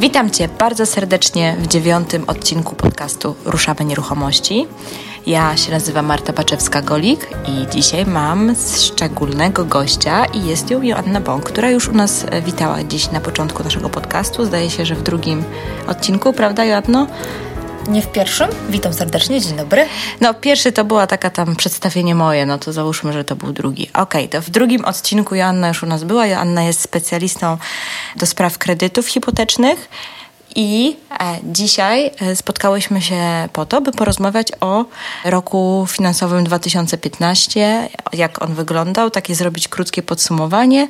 Witam Cię bardzo serdecznie w dziewiątym odcinku podcastu Ruszamy Nieruchomości. Ja się nazywam Marta Baczewska-Golik i dzisiaj mam szczególnego gościa i jest ją Joanna Bąk, która już u nas witała dziś na początku naszego podcastu. Zdaje się, że w drugim odcinku, prawda Joanno? Nie w pierwszym. Witam serdecznie, dzień dobry. No, pierwszy to była taka tam przedstawienie moje, no to załóżmy, że to był drugi. Okej, okay, to w drugim odcinku Joanna już u nas była. Joanna jest specjalistą do spraw kredytów hipotecznych. I e, dzisiaj e, spotkałyśmy się po to, by porozmawiać o roku finansowym 2015, jak on wyglądał, takie zrobić krótkie podsumowanie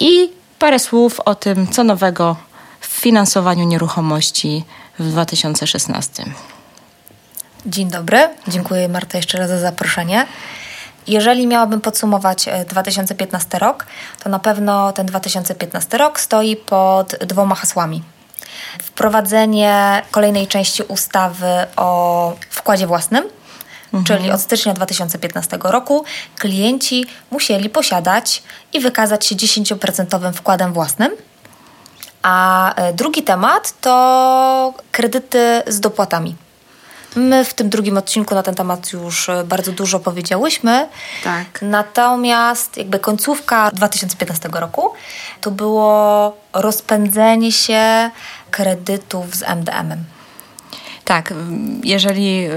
i parę słów o tym, co nowego w finansowaniu nieruchomości w 2016. Dzień dobry, dziękuję Marta jeszcze raz za zaproszenie. Jeżeli miałabym podsumować 2015 e, rok, to na pewno ten 2015 rok stoi pod dwoma hasłami. Wprowadzenie kolejnej części ustawy o wkładzie własnym, mhm. czyli od stycznia 2015 roku klienci musieli posiadać i wykazać się 10% wkładem własnym a e, drugi temat to kredyty z dopłatami. My w tym drugim odcinku na ten temat już e, bardzo dużo powiedziałyśmy. Tak. Natomiast jakby końcówka 2015 roku to było rozpędzenie się kredytów z MDM-em. Tak, jeżeli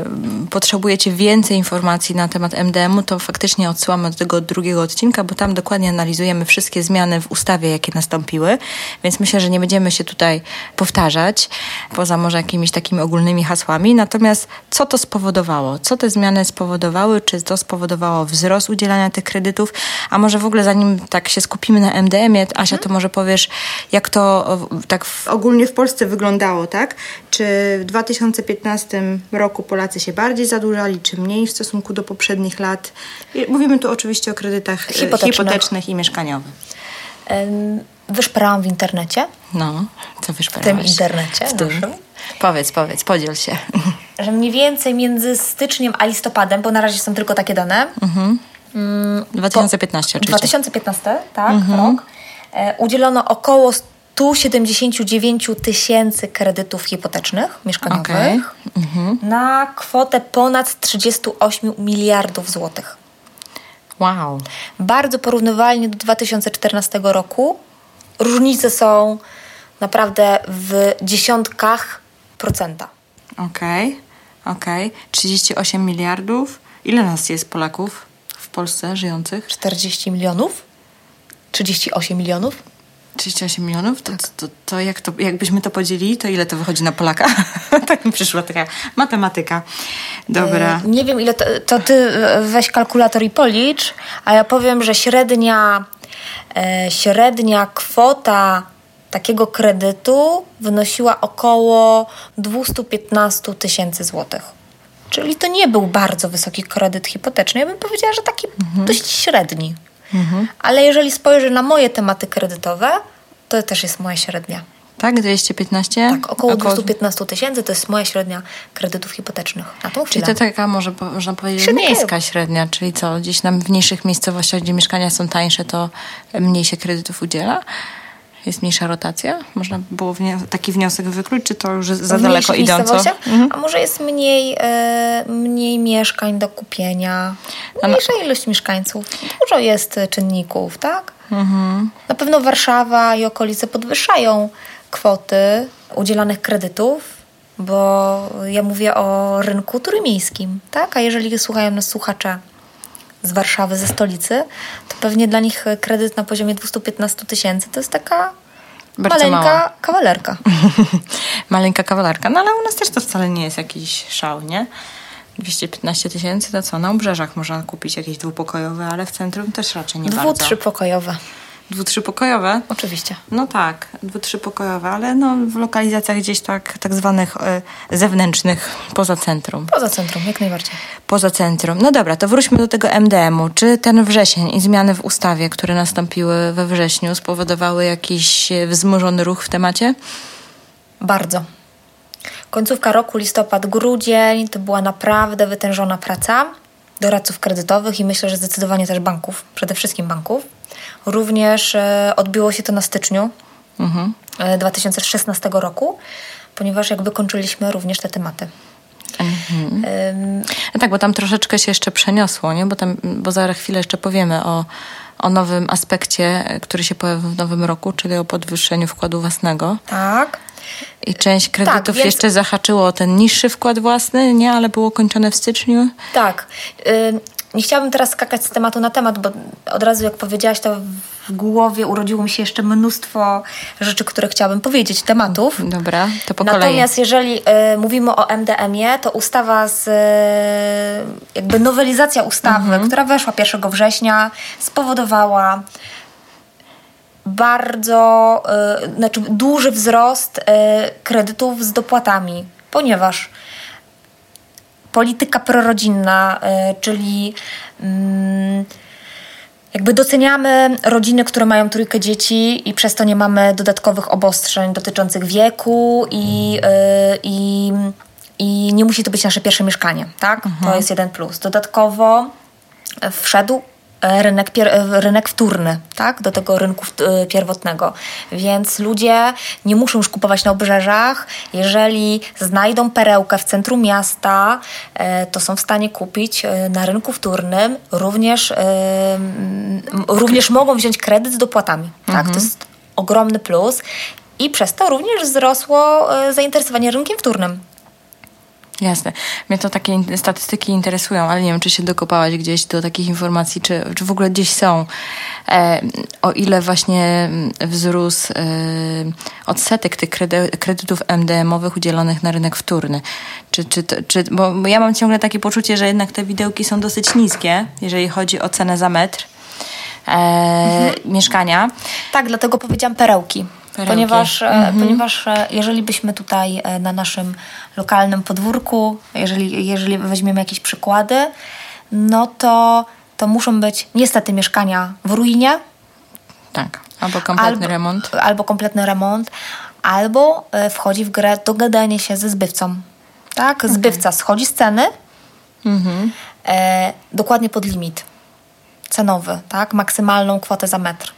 potrzebujecie więcej informacji na temat MDM-u, to faktycznie odsyłamy do tego drugiego odcinka, bo tam dokładnie analizujemy wszystkie zmiany w ustawie, jakie nastąpiły, więc myślę, że nie będziemy się tutaj powtarzać, poza może jakimiś takimi ogólnymi hasłami. Natomiast co to spowodowało? Co te zmiany spowodowały? Czy to spowodowało wzrost udzielania tych kredytów? A może w ogóle zanim tak się skupimy na MDM-ie, Asia, to może powiesz, jak to tak ogólnie w Polsce wyglądało, tak? Czy w 2015 2015 roku Polacy się bardziej zadłużali, czy mniej w stosunku do poprzednich lat? Mówimy tu oczywiście o kredytach e, hipotecznych, hipotecznych i mieszkaniowych. Wyszperałam w internecie. No, co wyszperałaś? W tym internecie w tym. Naszym. Powiedz, powiedz, podziel się. Że mniej więcej między styczniem a listopadem, bo na razie są tylko takie dane. Mhm. 2015 oczywiście. 2015, tak, mhm. rok. E, udzielono około 179 tysięcy kredytów hipotecznych, mieszkaniowych okay. mhm. na kwotę ponad 38 miliardów złotych. Wow. Bardzo porównywalnie do 2014 roku. Różnice są naprawdę w dziesiątkach procenta. Okej, okay. okej. Okay. 38 miliardów. Ile nas jest Polaków w Polsce żyjących? 40 milionów? 38 milionów? 38 milionów? To, to, to, jak to jakbyśmy to podzielili, to ile to wychodzi na Polaka? tak mi przyszła taka matematyka. Dobra. E, nie wiem, ile to, to, ty e, weź kalkulator i policz, a ja powiem, że średnia, e, średnia kwota takiego kredytu wynosiła około 215 tysięcy złotych. Czyli to nie był bardzo wysoki kredyt hipoteczny. Ja bym powiedziała, że taki mhm. dość średni. Mhm. Ale jeżeli spojrzę na moje tematy kredytowe, to też jest moja średnia. Tak, 215? Tak, około, około... 215 tysięcy to jest moja średnia kredytów hipotecznych na tą chwilę. Czyli to taka, może można powiedzieć, średnia. miejska średnia, czyli co, gdzieś tam w mniejszych miejscowościach, gdzie mieszkania są tańsze, to mniej się kredytów udziela? Jest mniejsza rotacja? Można było taki wniosek wykluczyć, czy to już za daleko idąco? Mhm. A może jest mniej, e, mniej mieszkań do kupienia, mniejsza no. ilość mieszkańców. Dużo jest czynników, tak? Mhm. Na pewno Warszawa i okolice podwyższają kwoty udzielanych kredytów, bo ja mówię o rynku turymiejskim, tak? A jeżeli słuchają nas słuchacze z Warszawy, ze stolicy, to pewnie dla nich kredyt na poziomie 215 tysięcy to jest taka Bardzo maleńka mała. kawalerka. maleńka kawalerka. No ale u nas też to wcale nie jest jakiś szał, nie? 215 tysięcy to co? Na obrzeżach można kupić jakieś dwupokojowe, ale w centrum też raczej nie Dwu, bardzo. trzypokojowe. Dwu, trzypokojowe? Oczywiście. No tak, dwu, trzypokojowe, ale no w lokalizacjach gdzieś tak, tak zwanych y, zewnętrznych, poza centrum. Poza centrum, jak najbardziej. Poza centrum. No dobra, to wróćmy do tego MDM-u. Czy ten wrzesień i zmiany w ustawie, które nastąpiły we wrześniu spowodowały jakiś wzmożony ruch w temacie? Bardzo. Końcówka roku, listopad, grudzień to była naprawdę wytężona praca doradców kredytowych i myślę, że zdecydowanie też banków, przede wszystkim banków. Również e, odbiło się to na styczniu, mhm. 2016 roku, ponieważ jakby kończyliśmy również te tematy. Mhm. no tak, bo tam troszeczkę się jeszcze przeniosło, nie? Bo, tam, bo za chwilę jeszcze powiemy o, o nowym aspekcie, który się pojawi w nowym roku, czyli o podwyższeniu wkładu własnego. Tak. I część kredytów tak, więc... jeszcze zahaczyło o ten niższy wkład własny, nie? Ale było kończone w styczniu. Tak. Nie chciałabym teraz skakać z tematu na temat, bo od razu jak powiedziałaś, to w głowie urodziło mi się jeszcze mnóstwo rzeczy, które chciałabym powiedzieć, tematów. Dobra, to po Natomiast kolei. Natomiast jeżeli y, mówimy o MDM-ie, to ustawa z, y, jakby nowelizacja ustawy, mhm. która weszła 1 września, spowodowała bardzo, y, znaczy duży wzrost kredytów z dopłatami, ponieważ polityka prorodzinna, y, czyli mm, jakby doceniamy rodziny, które mają trójkę dzieci i przez to nie mamy dodatkowych obostrzeń dotyczących wieku i, i, i nie musi to być nasze pierwsze mieszkanie, tak? Mhm. To jest jeden plus. Dodatkowo wszedł rynek, rynek wtórny, tak, do tego rynku y, pierwotnego. Więc ludzie nie muszą już kupować na obrzeżach. Jeżeli znajdą perełkę w centrum miasta, e, to są w stanie kupić e, na rynku wtórnym. Również, e, również mogą wziąć kredyt z dopłatami. Tak? Mhm. To jest ogromny plus. I przez to również wzrosło zainteresowanie rynkiem wtórnym. Jasne. Mnie to takie statystyki interesują, ale nie wiem, czy się dokopałaś gdzieś do takich informacji, czy, czy w ogóle gdzieś są. E, o ile właśnie wzrósł e, odsetek tych kredytów MDM-owych udzielonych na rynek wtórny. Czy, czy, czy, bo ja mam ciągle takie poczucie, że jednak te widełki są dosyć niskie, jeżeli chodzi o cenę za metr. E, mhm. mieszkania. Tak, dlatego powiedziałam perełki. Perełki. Ponieważ, e, mhm. ponieważ e, jeżeli byśmy tutaj e, na naszym lokalnym podwórku, jeżeli, jeżeli weźmiemy jakieś przykłady, no to, to muszą być niestety mieszkania w ruinie. Tak, albo kompletny albo, remont. Albo kompletny remont, albo wchodzi w grę dogadanie się ze zbywcą. Tak, zbywca schodzi z ceny mhm. e, dokładnie pod limit cenowy, tak, maksymalną kwotę za metr.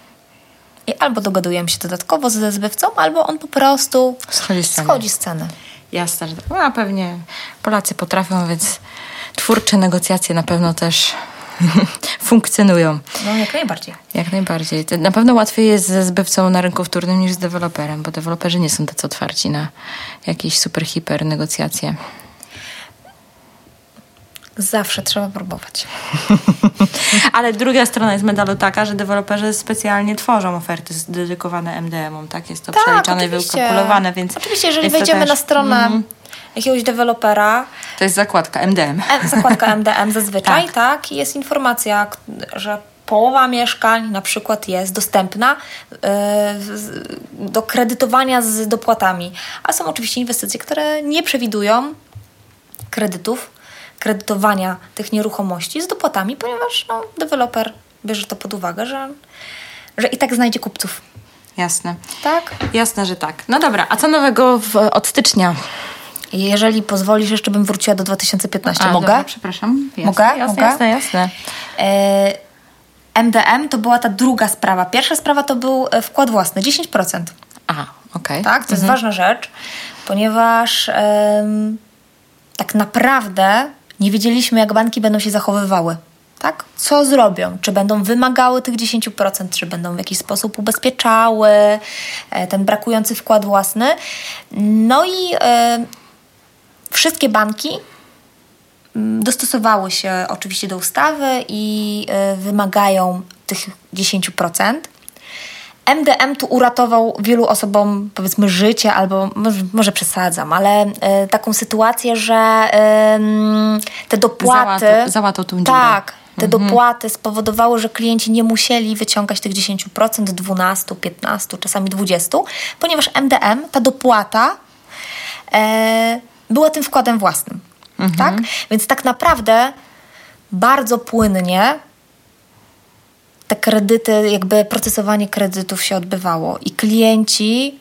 I albo dogadujemy się dodatkowo ze zbywcą, albo on po prostu schodzi z ceny. Schodzi z ceny. Jasne, że tak. No, a pewnie Polacy potrafią, więc twórcze negocjacje na pewno też funkcjonują. No, jak najbardziej. Jak najbardziej. Na pewno łatwiej jest ze zbywcą na rynku wtórnym niż z deweloperem, bo deweloperzy nie są tacy otwarci na jakieś super, hiper negocjacje. Zawsze trzeba próbować. Ale druga strona jest medalu taka, że deweloperzy specjalnie tworzą oferty dedykowane MDM-om, tak? Jest to tak, przeliczane i wykalkulowane, więc... Oczywiście, jeżeli wejdziemy też... na stronę mm. jakiegoś dewelopera... To jest zakładka MDM. Zakładka MDM zazwyczaj, tak. tak? I jest informacja, że połowa mieszkań na przykład jest dostępna yy, do kredytowania z dopłatami. A są oczywiście inwestycje, które nie przewidują kredytów kredytowania tych nieruchomości z dopłatami, ponieważ no, deweloper bierze to pod uwagę, że, że i tak znajdzie kupców. Jasne. Tak? Jasne, że tak. No dobra, a co nowego w, od stycznia? Jeżeli pozwolisz, jeszcze bym wróciła do 2015. A, Mogę? Dobra, przepraszam. Jasne, Mogę? Jasne, Mogę? jasne, jasne. E, MDM to była ta druga sprawa. Pierwsza sprawa to był e, wkład własny, 10%. Aha, okej. Okay. Tak, to mhm. jest ważna rzecz, ponieważ tak naprawdę nie wiedzieliśmy, jak banki będą się zachowywały. Tak? Co zrobią? Czy będą wymagały tych 10%, czy będą w jakiś sposób ubezpieczały e, ten brakujący wkład własny. No i e, wszystkie banki mm, dostosowały się oczywiście do ustawy i e, wymagają tych 10%. MDM tu uratował wielu osobom, powiedzmy, życie, albo może, przesadzam, ale e, taką sytuację, że e, te dopłaty. Załatał, tą Tak. Te mhm. dopłaty spowodowały, że klienci nie musieli wyciągać tych 10%, 12, 15, czasami 20, ponieważ MDM, ta dopłata e, była tym wkładem własnym. Mhm. Tak? Więc tak naprawdę bardzo płynnie te kredyty, jakby procesowanie kredytów się odbywało i klienci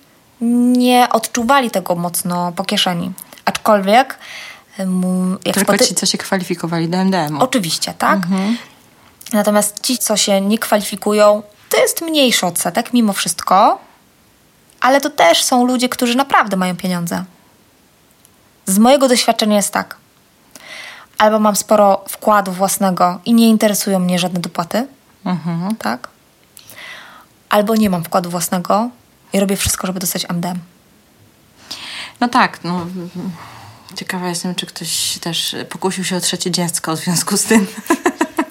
nie odczuwali tego mocno po kieszeni. Aczkolwiek jak Tylko spoty... ci, co się kwalifikowali do MDM. Oczywiście, tak. Mhm. Natomiast ci, co się nie kwalifikują, to jest mniejszy odsetek mimo wszystko. ale to też są ludzie, którzy naprawdę mają pieniądze. Z mojego doświadczenia jest tak. Albo mam sporo wkładu własnego i nie interesują mnie żadne dopłaty, Mhm. tak? Albo nie mam wkładu własnego i robię wszystko, żeby dostać MDM. No tak, no. Ciekawa jestem, czy ktoś też pokusił się o trzecie dziecko w związku z tym.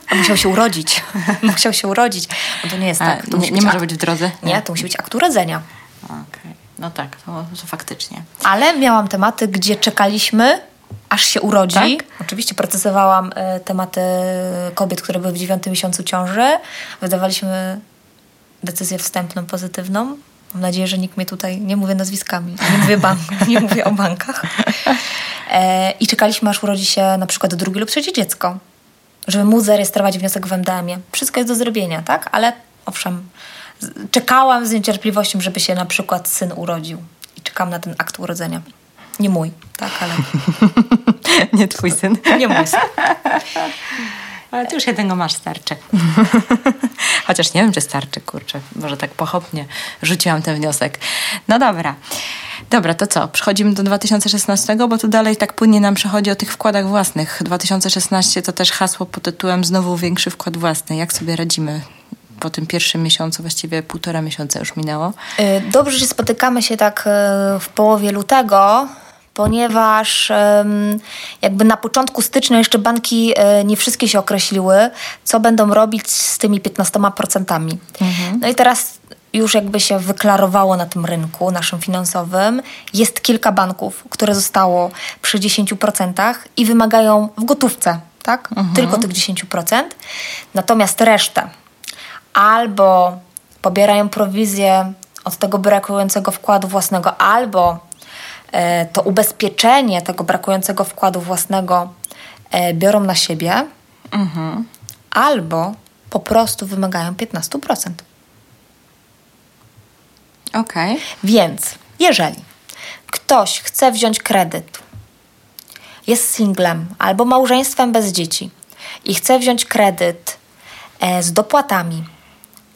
A musiał się urodzić. musiał się urodzić. Bo to nie jest A, tak. To nie nie może akt- być w drodze? Nie, to musi być akt urodzenia. Okej. No tak, to, to faktycznie. Ale miałam tematy, gdzie czekaliśmy, aż się urodzi. Tak? Oczywiście procesowałam e, tematy kobiet, które były w dziewiątym miesiącu ciąży. Wydawaliśmy decyzję wstępną, pozytywną. Mam nadzieję, że nikt mnie tutaj nie mówię nazwiskami, nie mówię, bank, nie mówię o bankach. E, I czekaliśmy, aż urodzi się na przykład drugie lub trzecie dziecko, żeby móc zarejestrować wniosek w MDM-ie. Wszystko jest do zrobienia, tak? Ale owszem, czekałam z niecierpliwością, żeby się na przykład syn urodził. I czekam na ten akt urodzenia. Nie mój, tak, ale Nie twój syn. nie mój syn. Ale ty już jednego masz, starczy. Chociaż nie wiem, czy starczy, kurczę. Może tak pochopnie rzuciłam ten wniosek. No dobra. Dobra, to co? Przechodzimy do 2016, bo tu dalej tak płynnie nam przechodzi o tych wkładach własnych. 2016 to też hasło pod tytułem Znowu większy wkład własny. Jak sobie radzimy po tym pierwszym miesiącu, właściwie półtora miesiąca już minęło? Y, Dobrze, że spotykamy się tak y, w połowie lutego, ponieważ jakby na początku stycznia jeszcze banki y, nie wszystkie się określiły, co będą robić z tymi 15%. No i teraz już jakby się wyklarowało na tym rynku naszym finansowym. Jest kilka banków, które zostało przy 10% i wymagają w gotówce, tak? Tylko tych 10%. Natomiast resztę albo pobierają prowizję od tego brakującego wkładu własnego, albo e, to ubezpieczenie tego brakującego wkładu własnego e, biorą na siebie, albo po prostu wymagają 15%. Okej. Więc jeżeli ktoś chce wziąć kredyt, jest singlem albo małżeństwem bez dzieci i chce wziąć kredyt e, z dopłatami,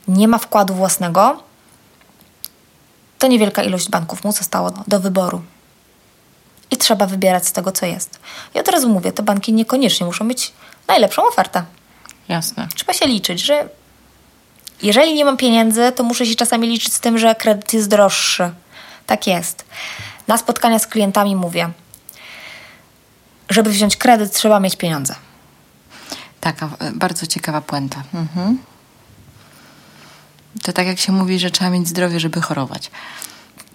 nie ma wkładu własnego, to niewielka ilość banków mu zostało do wyboru. I trzeba wybierać z tego, co jest. I od razu mówię, te banki niekoniecznie muszą mieć najlepszą ofertę. Jasne. Trzeba się liczyć, że jeżeli nie mam pieniędzy, to muszę się czasami liczyć z tym, że kredyt jest droższy. Tak jest. Na spotkania z klientami mówię, żeby wziąć kredyt, trzeba mieć pieniądze. Taka e, bardzo ciekawa puenta. Mhm. To tak jak się mówi, że trzeba mieć zdrowie, żeby chorować.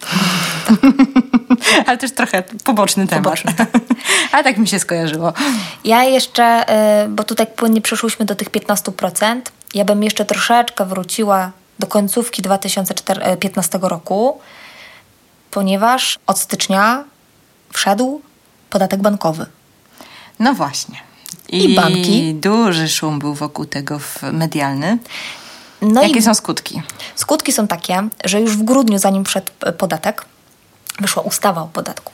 Ale też trochę poboczny temat. Poboczny. Ale tak mi się skojarzyło. Ja jeszcze, y, bo tutaj płynnie przeszłyśmy do tych 15%, ja bym jeszcze troszeczkę wróciła do końcówki 2015 roku, ponieważ od stycznia wszedł podatek bankowy. No właśnie. I banki. duży szum był wokół tego w medialny. No Jakie są skutki? Skutki są takie, że już w grudniu, zanim wszedł e, podatek, wyszła ustawa o podatku.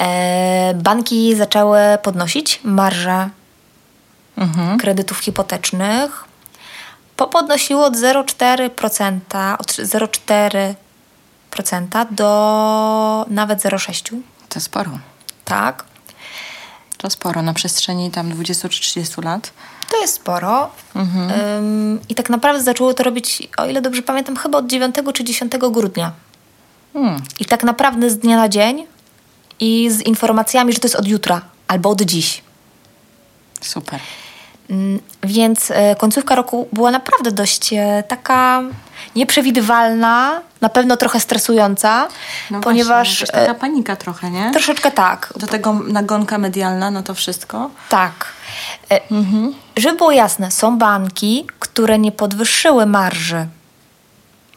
E, banki zaczęły podnosić marże kredytów hipotecznych. Popodnosiło od 0,4%, od 0,4% do nawet 0,6%. To sporo. Tak, To sporo na przestrzeni tam 20 czy 30 lat. to jest sporo. Ym, I tak naprawdę zaczęło to robić, o ile dobrze pamiętam, chyba od 9 czy 10 grudnia. Hmm. I tak naprawdę z dnia na dzień i z informacjami, że to jest od jutra albo od dziś. Super. Więc e, końcówka roku była naprawdę dość e, taka nieprzewidywalna, na pewno trochę stresująca, No ponieważ właśnie, jakaś e, taka panika trochę, nie? troszeczkę tak, Do tego nagonka medialna, no to wszystko. tak. E, Żeby było jasne, są banki, które nie podwyższyły marży.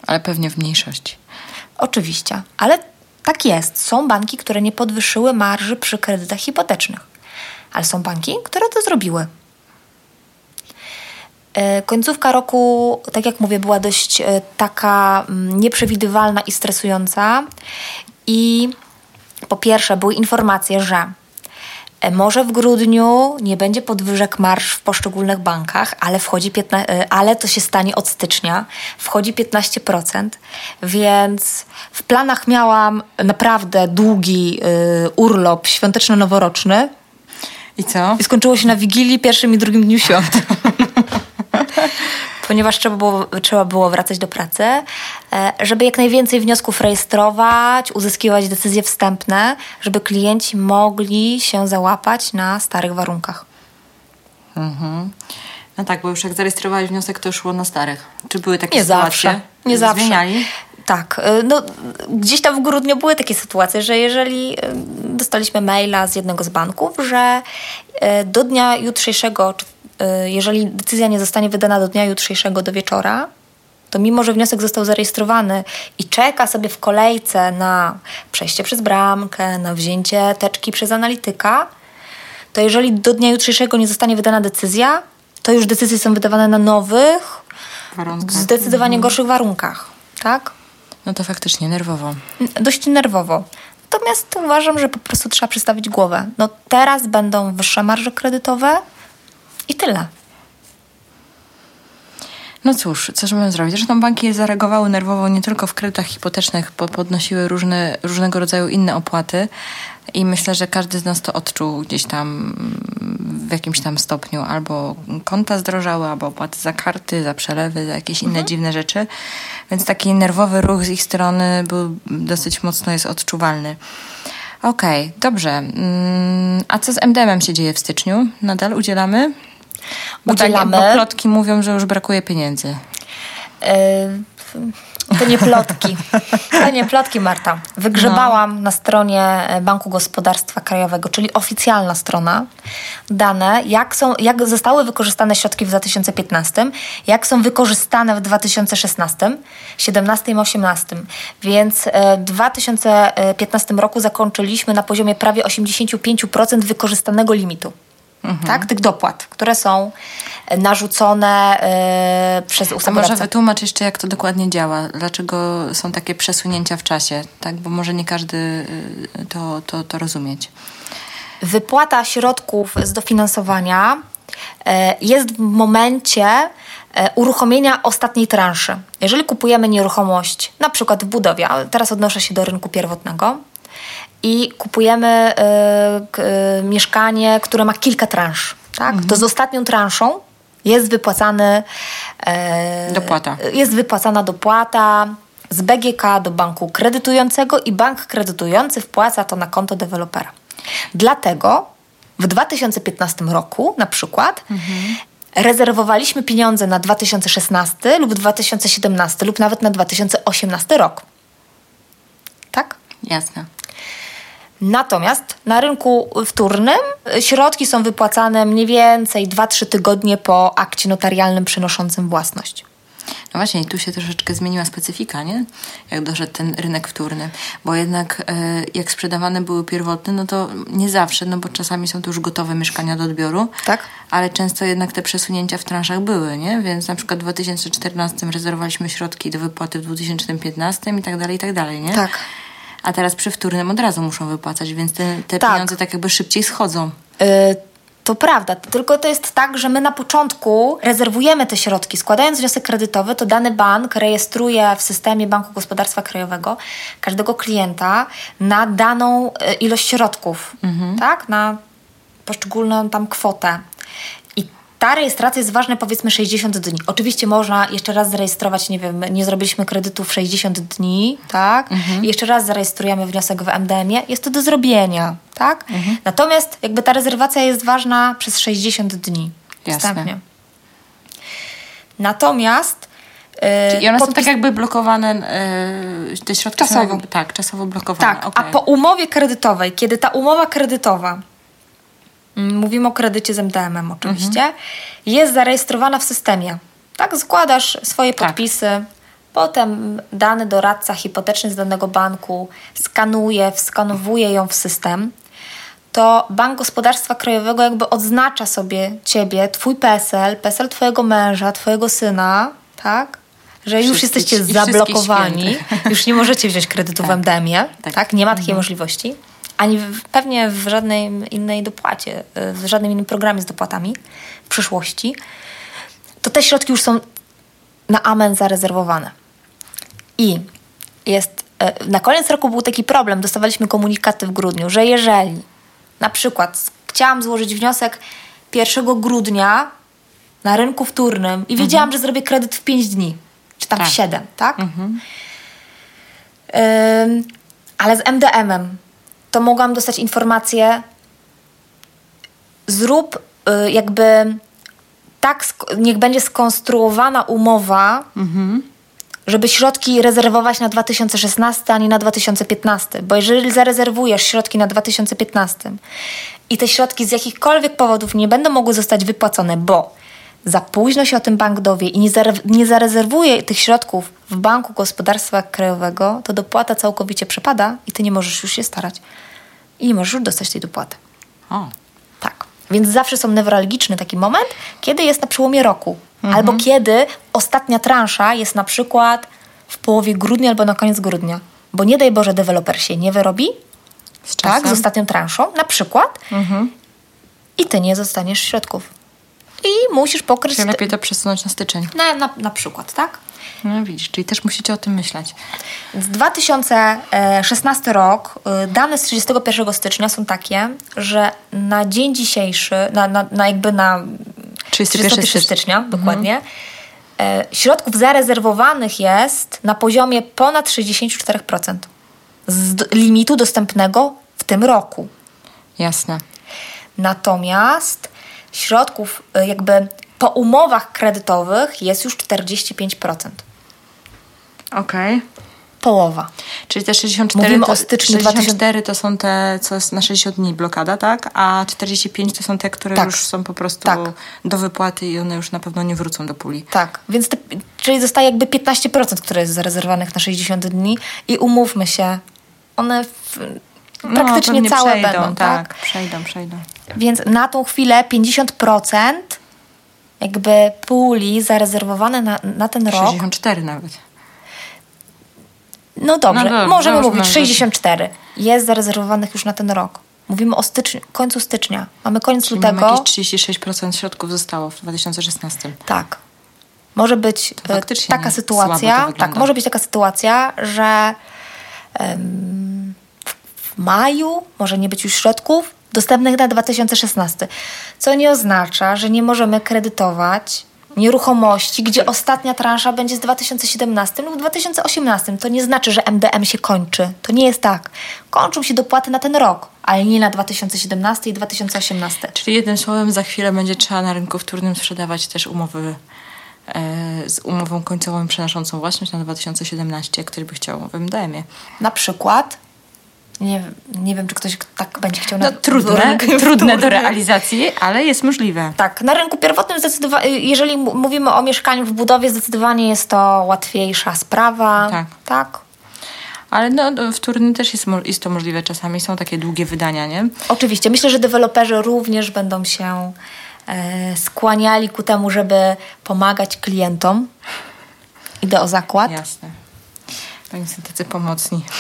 Ale pewnie w mniejszości. Oczywiście, ale tak jest. Są banki, które nie podwyższyły marży przy kredytach hipotecznych, ale są banki, które to zrobiły. E, Końcówka roku, tak jak mówię, była dość e, taka mm, nieprzewidywalna i stresująca. I po pierwsze, były informacje, że E, może w grudniu nie będzie podwyżek marsz w poszczególnych bankach, ale, wchodzi 15, e, ale to się stanie od stycznia. Wchodzi 15%, więc w planach miałam naprawdę długi y, urlop świąteczno-noworoczny. I co? I skończyło się na Wigilii, pierwszym i drugim dniu świąt. ponieważ trzeba było, trzeba było wracać do pracy, e, żeby jak najwięcej wniosków rejestrować, uzyskiwać decyzje wstępne, żeby klienci mogli się załapać na starych warunkach. Mhm. No tak, bo już jak zarejestrowałeś wniosek, to szło na starych. Czy były takie nie sytuacje? Zawsze. Nie zawsze. Zmieniali? Tak. E, no, gdzieś tam w grudniu były takie sytuacje, że jeżeli e, dostaliśmy maila z jednego z banków, że do dnia jutrzejszego, Y, jeżeli decyzja nie zostanie wydana do dnia jutrzejszego do wieczora, to mimo, że wniosek został zarejestrowany i czeka sobie w kolejce na przejście przez bramkę, na wzięcie teczki przez analityka, to jeżeli do dnia jutrzejszego nie zostanie wydana decyzja, to już decyzje są wydawane na nowych, warunkach. zdecydowanie mhm. gorszych warunkach. Tak? No to faktycznie nerwowo. Dość nerwowo. Natomiast uważam, że po prostu trzeba przystawić głowę. No teraz będą wyższe marże kredytowe, i tyle. No cóż, co możemy zrobić? Zresztą banki zareagowały nerwowo nie tylko w kredytach hipotecznych, bo podnosiły różne, różnego rodzaju inne opłaty i myślę, że każdy z nas to odczuł gdzieś tam w jakimś tam stopniu. Albo konta zdrożały, albo opłaty za karty, za przelewy, za jakieś inne mhm. dziwne rzeczy. Więc taki nerwowy ruch z ich strony był dosyć mocno jest odczuwalny. Okej, okay, dobrze. Mm, a co z MDM-em się dzieje w styczniu? Nadal udzielamy? Bo, udzielamy. Tak, bo plotki mówią, że już brakuje pieniędzy. Yy, to nie plotki. To nie plotki, Marta. Wygrzebałam no. na stronie Banku Gospodarstwa Krajowego, czyli oficjalna strona, dane, jak, są, jak zostały wykorzystane środki w 2015, jak są wykorzystane w 2016, 2017 i 2018. Więc e, w 2015 roku zakończyliśmy na poziomie prawie 85% wykorzystanego limitu mhm. tak? tych dopłat, które są narzucone yy, przez ustawodawcę. A może wytłumacz jeszcze, jak to dokładnie działa? Dlaczego są takie przesunięcia w czasie? Tak? Bo może nie każdy yy, to, to, to rozumieć. Wypłata środków z dofinansowania yy, jest w momencie yy, uruchomienia ostatniej transzy. Jeżeli kupujemy nieruchomość, na przykład w budowie, ale teraz odnoszę się do rynku pierwotnego, i kupujemy y, y, mieszkanie, które ma kilka transz. Tak? Mhm. To z ostatnią transzą jest wypłacany y, dopłata. Jest wypłacana dopłata z BGK do banku kredytującego i bank kredytujący wpłaca to na konto dewelopera. Dlatego w 2015 roku na przykład mhm. rezerwowaliśmy pieniądze na 2016 lub 2017 lub nawet na 2018 rok. Tak? Jasne. Natomiast na rynku wtórnym środki są wypłacane mniej więcej 2-3 tygodnie po akcie notarialnym przynoszącym własność. No właśnie, tu się troszeczkę zmieniła specyfika, nie? Jak doszedł ten rynek wtórny. Bo jednak e, jak sprzedawane były pierwotne, no to nie zawsze, no bo czasami są to już gotowe mieszkania do odbioru. Tak. Ale często jednak te przesunięcia w transzach były, nie? Więc na przykład w 2014 rezerwowaliśmy środki do wypłaty w 2015 i tak dalej, i tak dalej, nie? Tak a teraz przy wtórnym od razu muszą wypłacać, więc te, te tak. pieniądze tak jakby szybciej schodzą. Yy, to prawda, tylko to jest tak, że my na początku rezerwujemy te środki. Składając wniosek kredytowy, to dany bank rejestruje w systemie Banku Gospodarstwa Krajowego każdego klienta na daną y, ilość środków, mhm. tak? Na poszczególną tam kwotę ta rejestracja jest ważna powiedzmy 60 dni. Oczywiście można jeszcze raz zarejestrować, nie wiem, nie zrobiliśmy kredytu w 60 dni, tak? Mhm. I jeszcze raz zarejestrujemy wniosek w MDM-ie. Jest to do zrobienia, tak? Mhm. Natomiast jakby ta rezerwacja jest ważna przez 60 dni. Wstępnie. Natomiast e, Czyli one podpis... są tak jakby blokowane, yy, te środki czasowo. Jakby, tak, czasowo blokowane. Tak, okay. a po umowie kredytowej, kiedy ta umowa kredytowa mówimy o kredycie z MDM-em oczywiście, mhm. jest zarejestrowana w systemie. Tak, składasz swoje tak. podpisy, tak. potem dany doradca hipoteczny z danego banku skanuje, wskanowuje ją w system, to Bank Gospodarstwa Krajowego jakby odznacza sobie ciebie, twój PESEL, PESEL twojego męża, twojego syna, tak? Że już jesteście zablokowani, już nie możecie wziąć kredytu w MDM-ie, tak. tak. Nie ma takiej mhm. możliwości ani w, pewnie w żadnej innej dopłacie, y, w żadnym innym programie z dopłatami w przyszłości, to te środki już są na amen zarezerwowane. I jest, y, na koniec roku był taki problem, dostawaliśmy komunikaty w grudniu, że jeżeli na przykład chciałam złożyć wniosek 1 grudnia na rynku wtórnym i wiedziałam, mhm. że zrobię kredyt w 5 dni, czy tam tak. w 7, tak? Mhm. Ym, ale z MDM-em to mogłam dostać informację zrób y, jakby tak, niech będzie skonstruowana umowa, mhm. żeby środki rezerwować na 2016, a nie na 2015. Bo jeżeli zarezerwujesz środki na 2015 i te środki z jakichkolwiek powodów nie będą mogły zostać wypłacone, bo za późno się o tym bank dowie i nie, nie zarezerwuje tych środków w Banku Gospodarstwa Krajowego, to dopłata całkowicie przepada i ty nie możesz już się starać. I nie możesz już dostać tej dopłaty. O. Tak. Więc zawsze są newralgiczny taki moment, kiedy jest na przełomie roku. Mhm. Albo kiedy ostatnia transza jest na przykład w połowie grudnia albo na koniec grudnia. Bo nie daj Boże, deweloper się nie wyrobi z tak, z ostatnią transzą, na przykład, mhm. i ty nie zostaniesz środków i musisz pokryć... Czyli lepiej to przesunąć na styczeń. Na, na, na przykład, tak? No widzisz, czyli też musicie o tym myśleć. Z 2016 rok, y, dane z 31 stycznia są takie, że na dzień dzisiejszy, na, na, na jakby na 31 stycznia, mhm. dokładnie, e, środków zarezerwowanych jest na poziomie ponad 64% z limitu dostępnego w tym roku. Jasne. Natomiast środków y, jakby po umowach kredytowych jest już 45%. Okej. Okay. Połowa. Czyli te 64, Mówimy to, o styczniu 64 to są te, co jest na 60 dni blokada, tak? A 45 to są te, które tak. już są po prostu tak. do wypłaty i one już na pewno nie wrócą do puli. Tak, więc te, czyli zostaje jakby 15%, które jest zarezerwowanych na 60 dni i umówmy się, one w, no, praktycznie całe przejdą, będą, tak? tak? Przejdą, przejdą. Więc na tą chwilę 50% jakby puli zarezerwowane na, na ten rok. 64 nawet. No dobrze, no możemy mówić 64. Jest zarezerwowanych już na ten rok. Mówimy o styczniu, końcu stycznia. Mamy koniec Czyli lutego. Mamy jakieś 36% środków zostało w 2016. Tak. Może być e, taka sytuacja. Tak, może być taka sytuacja, że um, w maju może nie być już środków, dostępnych na 2016, co nie oznacza, że nie możemy kredytować nieruchomości, gdzie ostatnia transza będzie z 2017 lub 2018. To nie znaczy, że MDM się kończy. To nie jest tak. Kończą się dopłaty na ten rok, ale nie na 2017 i 2018. Czyli jednym słowem za chwilę będzie trzeba na rynku wtórnym sprzedawać też umowy e, z umową końcową przenoszącą własność na 2017, ktoś by chciał w MDM-ie. Na przykład nie, nie wiem, czy ktoś tak będzie chciał... No, na, trudne, trudne do realizacji, ale jest możliwe. Tak, na rynku pierwotnym zdecydowanie, jeżeli mówimy o mieszkaniu w budowie, zdecydowanie jest to łatwiejsza sprawa. Tak. tak. Ale no, wtórny też jest, jest to możliwe czasami. Są takie długie wydania, nie? Oczywiście. Myślę, że deweloperzy również będą się e, skłaniali ku temu, żeby pomagać klientom. Idę o zakład. Jasne. Oni są tacy pomocni.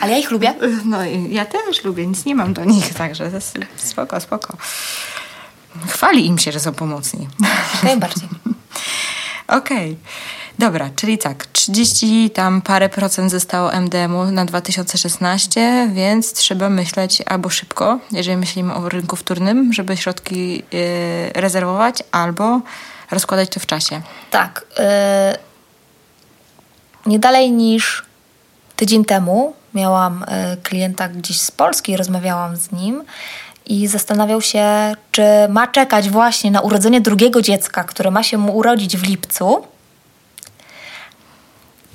Ale ja ich lubię. No ja też lubię, nic nie mam do nich, także spoko, spoko. Chwali im się, że są pomocni. Najbardziej. Okej. Okay. Dobra, czyli tak, 30 tam parę procent zostało MDM-u na 2016, więc trzeba myśleć albo szybko, jeżeli myślimy o rynku wtórnym, żeby środki yy, rezerwować, albo rozkładać to w czasie. Tak. Yy, nie dalej niż tydzień temu miałam e, klienta gdzieś z Polski, rozmawiałam z nim i zastanawiał się, czy ma czekać właśnie na urodzenie drugiego dziecka, które ma się mu urodzić w lipcu,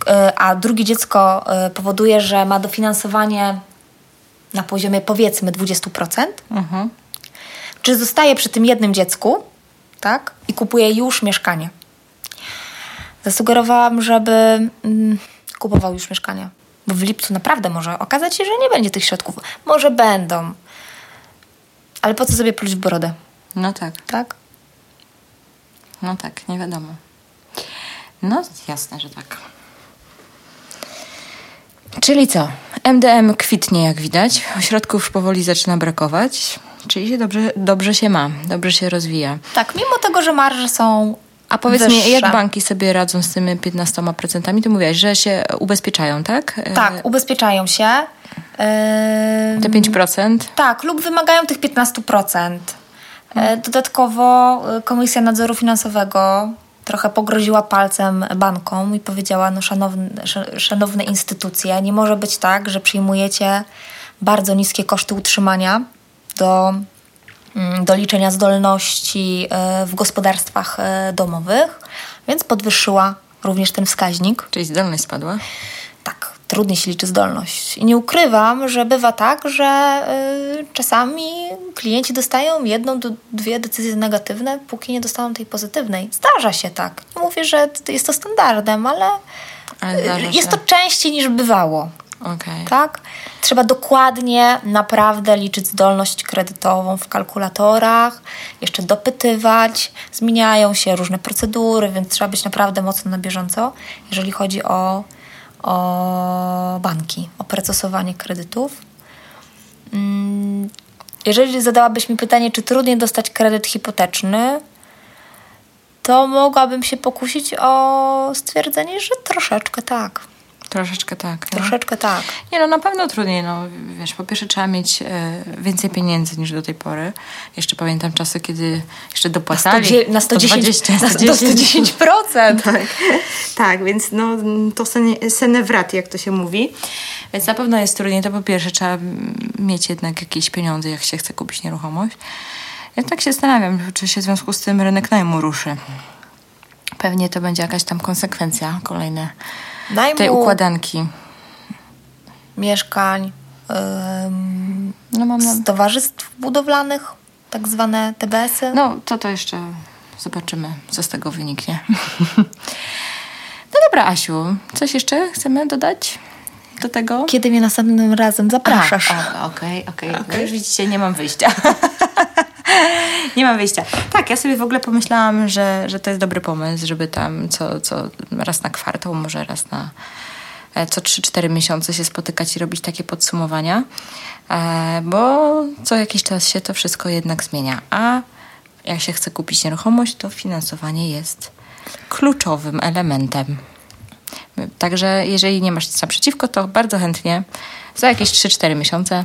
e, a drugie dziecko e, powoduje, że ma dofinansowanie na poziomie powiedzmy 20%, mhm. czy zostaje przy tym jednym dziecku tak, i kupuje już mieszkanie. Zasugerowałam, żeby mm, kupował już mieszkanie. Bo w lipcu naprawdę może okazać się, że nie będzie tych środków. Może będą. Ale po co sobie pluć w brodę? No tak. Tak? No tak, nie wiadomo. No jasne, że tak. Czyli co? MDM kwitnie, jak widać. Ośrodków powoli zaczyna brakować, czyli się dobrze, dobrze się ma, dobrze się rozwija. Tak, mimo tego, że marże są A powiedz wyższe. mi, jak banki sobie radzą z tymi 15%? Ty mówiłaś, że się ubezpieczają, tak? Tak, ubezpieczają się. Te 5%? Tak, lub wymagają tych 15%. E, Dodatkowo e, Komisja Nadzoru Finansowego trochę pogroziła palcem bankom i powiedziała, no szanowne, sz- szanowne instytucje, nie może być tak, że przyjmujecie bardzo niskie koszty utrzymania do, do liczenia zdolności e, w gospodarstwach e, domowych, więc podwyższyła również ten wskaźnik. Czyli zdolność spadła? Tak, trudniej się liczy zdolność. I nie ukrywam, że bywa tak, że y, czasami klienci dostają jedną do dwie decyzje negatywne, póki nie dostaną tej pozytywnej. Zdarza się tak. Nie mówię, że jest to standardem, ale, Ale jest to częściej niż bywało. Okej. Tak? Trzeba dokładnie, naprawdę liczyć zdolność kredytową w kalkulatorach, jeszcze dopytywać. Zmieniają się różne procedury, więc trzeba być naprawdę mocno na bieżąco, jeżeli chodzi o, o banki, o procesowanie kredytów. Mm, Jeżeli zadałabyś mi pytanie, czy trudniej dostać kredyt hipoteczny, to mogłabym się pokusić o stwierdzenie, że troszeczkę tak. Troszeczkę tak. nie? Troszeczkę tak. Nie no, na pewno trudniej, no wiesz, po pierwsze trzeba mieć e, więcej pieniędzy niż do tej pory. Jeszcze pamiętam czasy, kiedy jeszcze dopłacali. na 110, 120, na 110%. tak. tak, więc no to sene, senewrat, jak to się mówi. Więc na pewno jest trudniej. To po pierwsze trzeba mieć jednak jakieś pieniądze, jak się chce kupić nieruchomość. Ja tak się zastanawiam, czy się w związku z tym rynek najmu ruszy. Pewnie to będzie jakaś tam konsekwencja kolejne Najmu tej układanki. mieszkań, ym, No mam na... towarzystw budowlanych, tak zwane TBS-y. No, to to jeszcze zobaczymy, co z tego wyniknie. No dobra, Asiu, coś jeszcze chcemy dodać do tego? Kiedy mnie następnym razem zapraszasz? Okej, okej. No już widzicie, nie mam wyjścia. nie mam wyjścia. Tak, ja sobie w ogóle pomyślałam, że, że to jest dobry pomysł, żeby tam co, co raz na kwartał, może raz na e, co 3-4 miesiące się spotykać i robić takie podsumowania, e, bo co jakiś czas się to wszystko jednak zmienia. A jak się chce kupić nieruchomość, to finansowanie jest kluczowym elementem. Także jeżeli nie masz nic naprzeciwko, to bardzo chętnie za jakieś 3-4 miesiące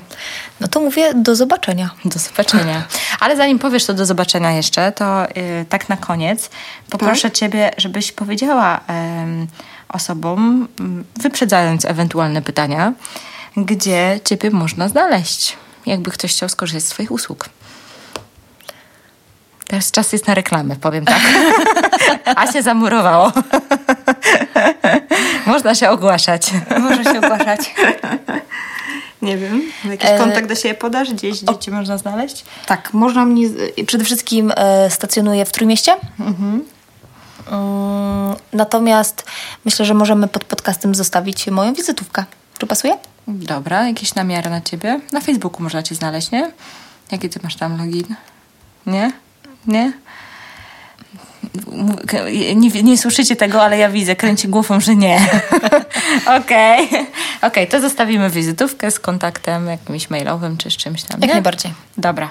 No to mówię do zobaczenia. do zobaczenia. Ale zanim powiesz to do zobaczenia jeszcze, to y, tak na koniec poproszę Ciebie, żebyś powiedziała em, osobom, m, wyprzedzając ewentualne pytania, gdzie Ciebie można znaleźć, jakby ktoś chciał skorzystać z Twoich usług. Teraz czas jest na reklamę, powiem tak. A się zamurowało. Można się ogłaszać. Może się ogłaszać. Nie wiem. Jakiś E, kontakt do siebie podasz? Gdzieś, gdzie Cię można znaleźć? Tak, można mnie. Przede wszystkim e, stacjonuję w Trójmieście. Mm, natomiast myślę, że możemy pod podcastem zostawić moją wizytówkę. Czy pasuje? Dobra, jakieś namiary na ciebie. Na Facebooku można cię znaleźć, nie? Jaki ty masz tam login? Nie? Nie? Nie, nie słyszycie tego, ale ja widzę, kręci głową, że nie. Okej. Okej, to zostawimy wizytówkę z kontaktem jakimś mailowym czy z czymś tam. Jak nie? najbardziej. Dobra.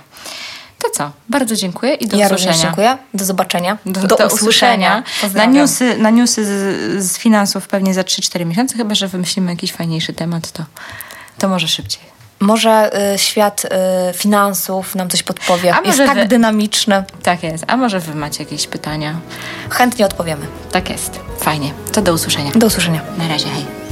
To co? Bardzo dziękuję i do ja usłyszenia. również dziękuję. Do zobaczenia. Do, do, usłyszenia. Na Pozdrawiam. newsy, na newsy z, z finansów pewnie za 3-4 miesiące, chyba że wymyślimy jakiś fajniejszy temat, to, to może szybciej. Może y, świat y, finansów nam coś podpowie. A Jest tak wy- dynamiczny. Tak jest. A może wy macie jakieś pytania? Chętnie odpowiemy. Tak jest. Fajnie. To do usłyszenia. Do usłyszenia. Na razie, hej.